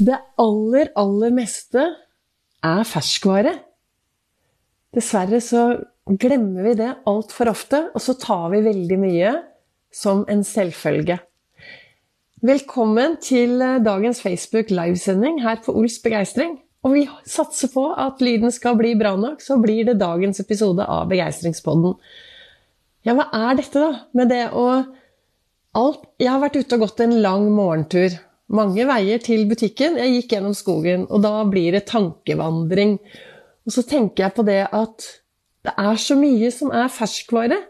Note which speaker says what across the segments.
Speaker 1: Det aller, aller meste er ferskvare. Dessverre så glemmer vi det altfor ofte, og så tar vi veldig mye som en selvfølge. Velkommen til dagens Facebook livesending her på Ols begeistring. Og vi satser på at lyden skal bli bra nok, så blir det dagens episode av Begeistringspodden. Ja, hva er dette, da? Med det å alt Jeg har vært ute og gått en lang morgentur mange veier til butikken. Jeg gikk gjennom skogen, og da blir det tankevandring. Og så tenker jeg på det at det er så mye som er ferskvare.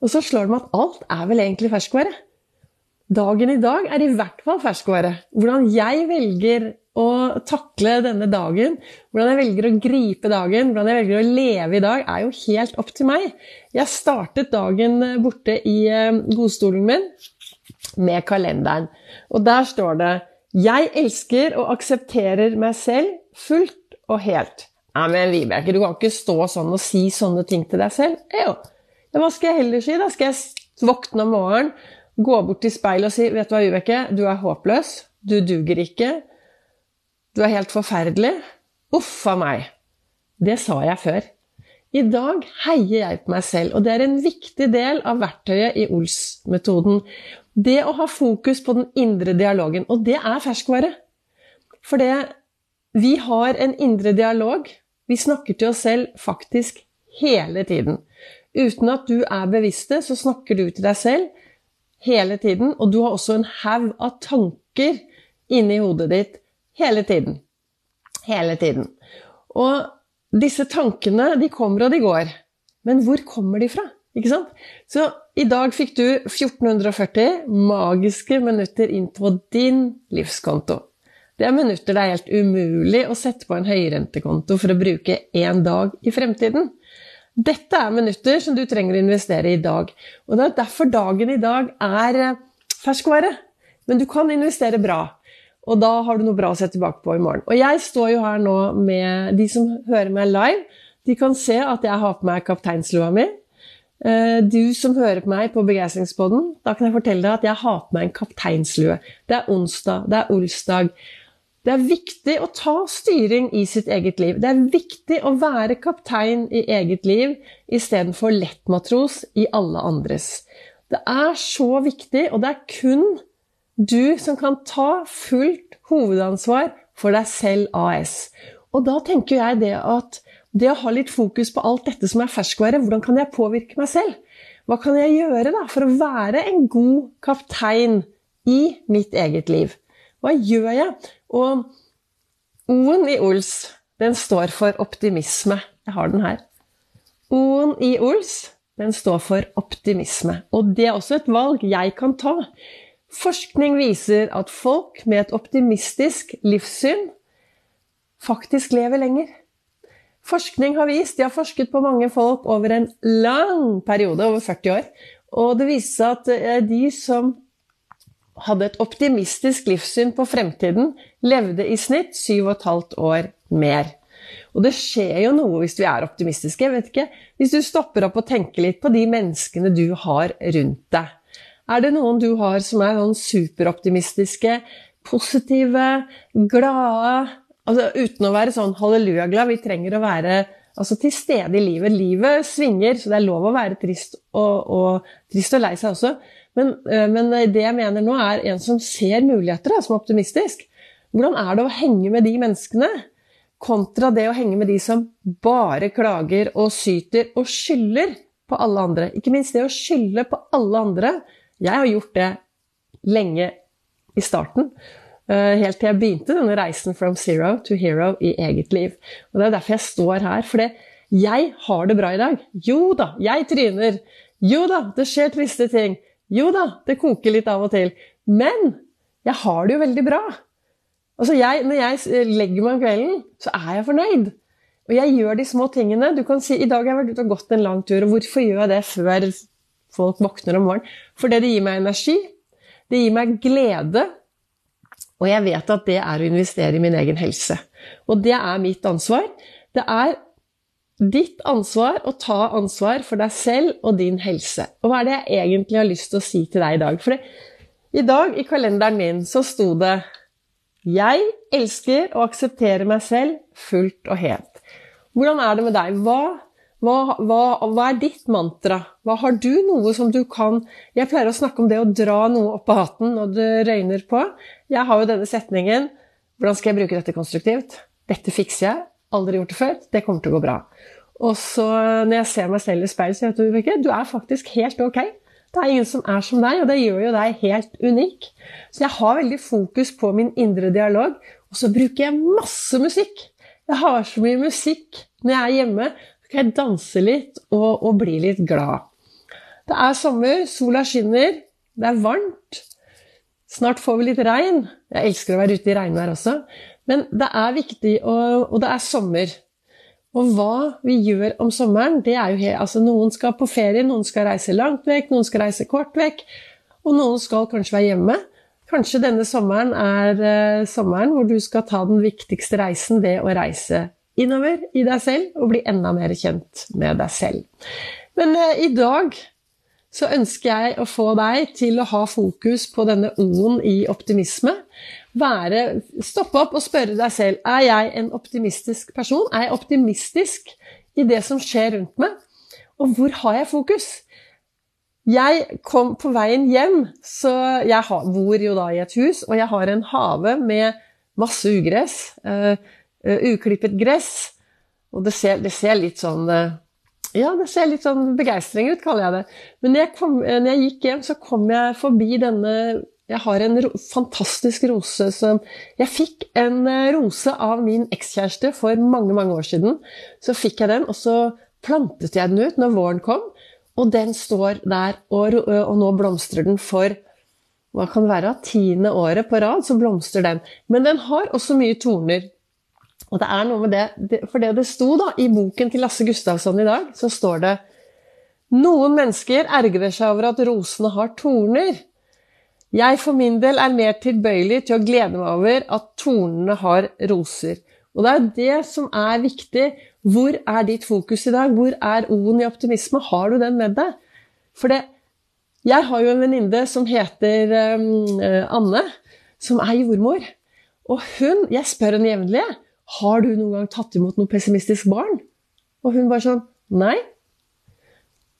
Speaker 1: Og så slår det meg at alt er vel egentlig ferskvare. Dagen i dag er i hvert fall ferskvare. Hvordan jeg velger å takle denne dagen, hvordan jeg velger å gripe dagen, hvordan jeg velger å leve i dag, er jo helt opp til meg. Jeg startet dagen borte i eh, godstolen min med kalenderen. Og der står det 'Jeg elsker og aksepterer meg selv fullt og helt'. Nei, men Vibeke, du kan ikke stå sånn og si sånne ting til deg selv. Jo. Ja, hva skal jeg heller si? Da skal jeg våkne om morgenen, gå bort til speilet og si 'Vet du hva, Vibeke, du er håpløs. Du duger ikke. Du er helt forferdelig. Uff a meg'. Det sa jeg før. I dag heier jeg på meg selv, og det er en viktig del av verktøyet i Ols-metoden. Det å ha fokus på den indre dialogen. Og det er ferskvare. For det Vi har en indre dialog. Vi snakker til oss selv faktisk hele tiden. Uten at du er bevisst det, så snakker du til deg selv hele tiden. Og du har også en haug av tanker inni hodet ditt hele tiden. Hele tiden. Og disse tankene, de kommer og de går. Men hvor kommer de fra? Ikke sant? Så i dag fikk du 1440 magiske minutter inn på din livskonto. Det er minutter det er helt umulig å sette på en høyrentekonto for å bruke én dag i fremtiden. Dette er minutter som du trenger å investere i dag. Og det er derfor dagen i dag er eh, ferskvare. Men du kan investere bra. Og da har du noe bra å se tilbake på i morgen. Og jeg står jo her nå med de som hører meg live. De kan se at jeg har på meg kapteinslua mi. Eh, du som hører på meg på Begeistringspodden, da kan jeg fortelle deg at jeg har på meg en kapteinslue. Det er onsdag, det er olsdag. Det er viktig å ta styring i sitt eget liv. Det er viktig å være kaptein i eget liv istedenfor lettmatros i alle andres. Det er så viktig, og det er kun du som kan ta fullt hovedansvar for deg selv AS. Og da tenker jeg det at det å ha litt fokus på alt dette som er ferskvare, hvordan kan jeg påvirke meg selv? Hva kan jeg gjøre da for å være en god kaptein i mitt eget liv? Hva gjør jeg? Og O-en i Ols, den står for optimisme. Jeg har den her. O-en i Ols, den står for optimisme. Og det er også et valg jeg kan ta. Forskning viser at folk med et optimistisk livssyn faktisk lever lenger. Forskning har vist, De har forsket på mange folk over en lang periode, over 40 år. Og det viste seg at eh, de som hadde et optimistisk livssyn på fremtiden, levde i snitt 7,5 år mer. Og det skjer jo noe hvis vi er optimistiske. jeg vet ikke, Hvis du stopper opp og tenker litt på de menneskene du har rundt deg. Er det noen du har som er sånn superoptimistiske, positive, glade, Altså, uten å være sånn hallelujaglad. Vi trenger å være altså, til stede i livet. Livet svinger, så det er lov å være trist og, og, trist og lei seg også. Men, øh, men, det jeg mener nå, er en som ser muligheter, da, som er optimistisk. Hvordan er det å henge med de menneskene kontra det å henge med de som bare klager og syter og skylder på alle andre? Ikke minst det å skylde på alle andre. Jeg har gjort det lenge i starten. Eh, helt til jeg begynte denne reisen from zero to hero i eget liv. Og Det er derfor jeg står her. For jeg har det bra i dag. Jo da, jeg tryner. Jo da, det skjer triste ting. Jo da, det koker litt av og til. Men jeg har det jo veldig bra. Altså jeg, når jeg legger meg om kvelden, så er jeg fornøyd. Og jeg gjør de små tingene. Du kan si i dag har jeg vært ute og gått en lang tur. Og hvorfor gjør jeg det før folk våkner om morgenen? For det gir meg energi. Det gir meg glede. Og jeg vet at det er å investere i min egen helse. Og det er mitt ansvar. Det er ditt ansvar å ta ansvar for deg selv og din helse. Og hva er det jeg egentlig har lyst til å si til deg i dag? For i dag i kalenderen min så sto det Jeg elsker å akseptere meg selv fullt og helt. Hvordan er det med deg? Hva, hva, hva, hva, er ditt mantra? Hva Har du noe som du kan Jeg pleier å snakke om det å dra noe opp av hatten når det røyner på. Jeg har jo denne setningen Hvordan skal jeg bruke dette konstruktivt? Dette fikser jeg. Aldri gjort det før. Det kommer til å gå bra. Og så når jeg ser meg selv i speilet, så vet du ikke, du er faktisk helt ok. Det er ingen som er som deg, og det gjør jo deg helt unik. Så jeg har veldig fokus på min indre dialog, og så bruker jeg masse musikk. Jeg har så mye musikk når jeg er hjemme. Kan jeg danse litt og, og bli litt glad. Det er sommer, sola skinner, det er varmt. Snart får vi litt regn. Jeg elsker å være ute i regnvær også. Men det er viktig, og, og det er sommer. Og hva vi gjør om sommeren, det er jo helt Altså, noen skal på ferie, noen skal reise langt vekk, noen skal reise kort vekk, og noen skal kanskje være hjemme. Kanskje denne sommeren er eh, sommeren hvor du skal ta den viktigste reisen, det å reise innover i deg selv og bli enda mer kjent med deg selv. Men uh, i dag så ønsker jeg å få deg til å ha fokus på denne O-en i optimisme være, stoppe opp og spørre deg selv er jeg en optimistisk person. Er jeg optimistisk i det som skjer rundt meg? Og hvor har jeg fokus? Jeg kom på veien hjem, så jeg bor jo da i et hus, og jeg har en hage med masse ugress. Uh, uklippet gress. Og det ser, det ser, litt sånn uh, Ja, det ser litt sånn begeistring ut, kaller jeg det. Men når jeg, kom, når jeg gikk hjem, så kom jeg forbi denne jeg har en ro fantastisk rose som Jeg fikk en eh, rose av min ekskjæreste for mange, mange år siden. Så fikk jeg den, og så plantet jeg den ut når våren kom. Og den står der, og, og nå blomstrer den for hva kan det være, tiende året på rad så blomstrer den. Men den har også mye torner. Og det er noe med det, For det det sto da, i boken til Lasse Gustavsson i dag, så står det Noen mennesker ergrer seg over at rosene har torner. Jeg for min del er mer tilbøyelig til å glede meg over at tornene har roser. Og det er det som er viktig. Hvor er ditt fokus i dag? Hvor er O-en i optimisme? Har du den med deg? For det, jeg har jo en venninne som heter um, Anne, som er jordmor. Og hun Jeg spør henne jevnlig har du noen gang tatt imot noe pessimistisk barn. Og hun bare sånn Nei.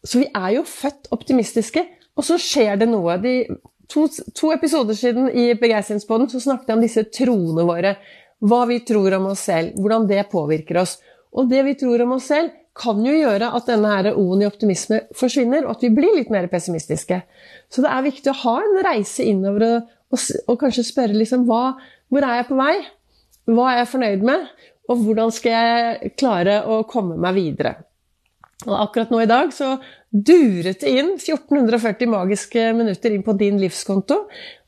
Speaker 1: Så vi er jo født optimistiske. Og så skjer det noe. De to, to episoder siden i Begeistringspodden så snakket jeg om disse troene våre. Hva vi tror om oss selv, hvordan det påvirker oss. Og det vi tror om oss selv, kan jo gjøre at denne O-en i optimisme forsvinner, og at vi blir litt mer pessimistiske. Så det er viktig å ha en reise innover og, og, og kanskje spørre liksom hva, Hvor er jeg på vei? Hva er jeg fornøyd med? Og hvordan skal jeg klare å komme meg videre? Og akkurat nå i dag så duret det inn 1440 magiske minutter inn på din livskonto.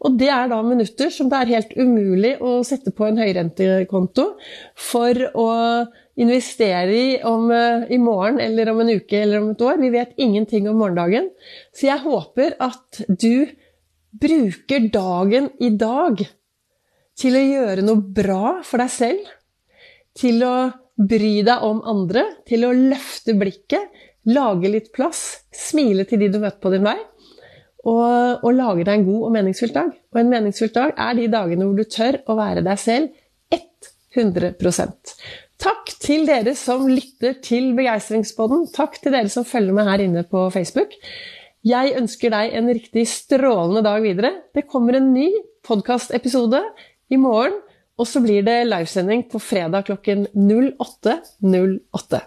Speaker 1: Og det er da minutter som det er helt umulig å sette på en høyrentekonto for å investere i om, eh, i morgen eller om en uke eller om et år. Vi vet ingenting om morgendagen. Så jeg håper at du bruker dagen i dag til å gjøre noe bra for deg selv. Til å bry deg om andre, til å løfte blikket, lage litt plass, smile til de du møter på din vei, og, og lage deg en god og meningsfylt dag. Og en meningsfylt dag er de dagene hvor du tør å være deg selv 100% Takk til dere som lytter til Begeistringspodden. Takk til dere som følger med her inne på Facebook. Jeg ønsker deg en riktig strålende dag videre. Det kommer en ny podkastepisode i morgen. Og så blir det livesending på fredag klokken 08.08. 08.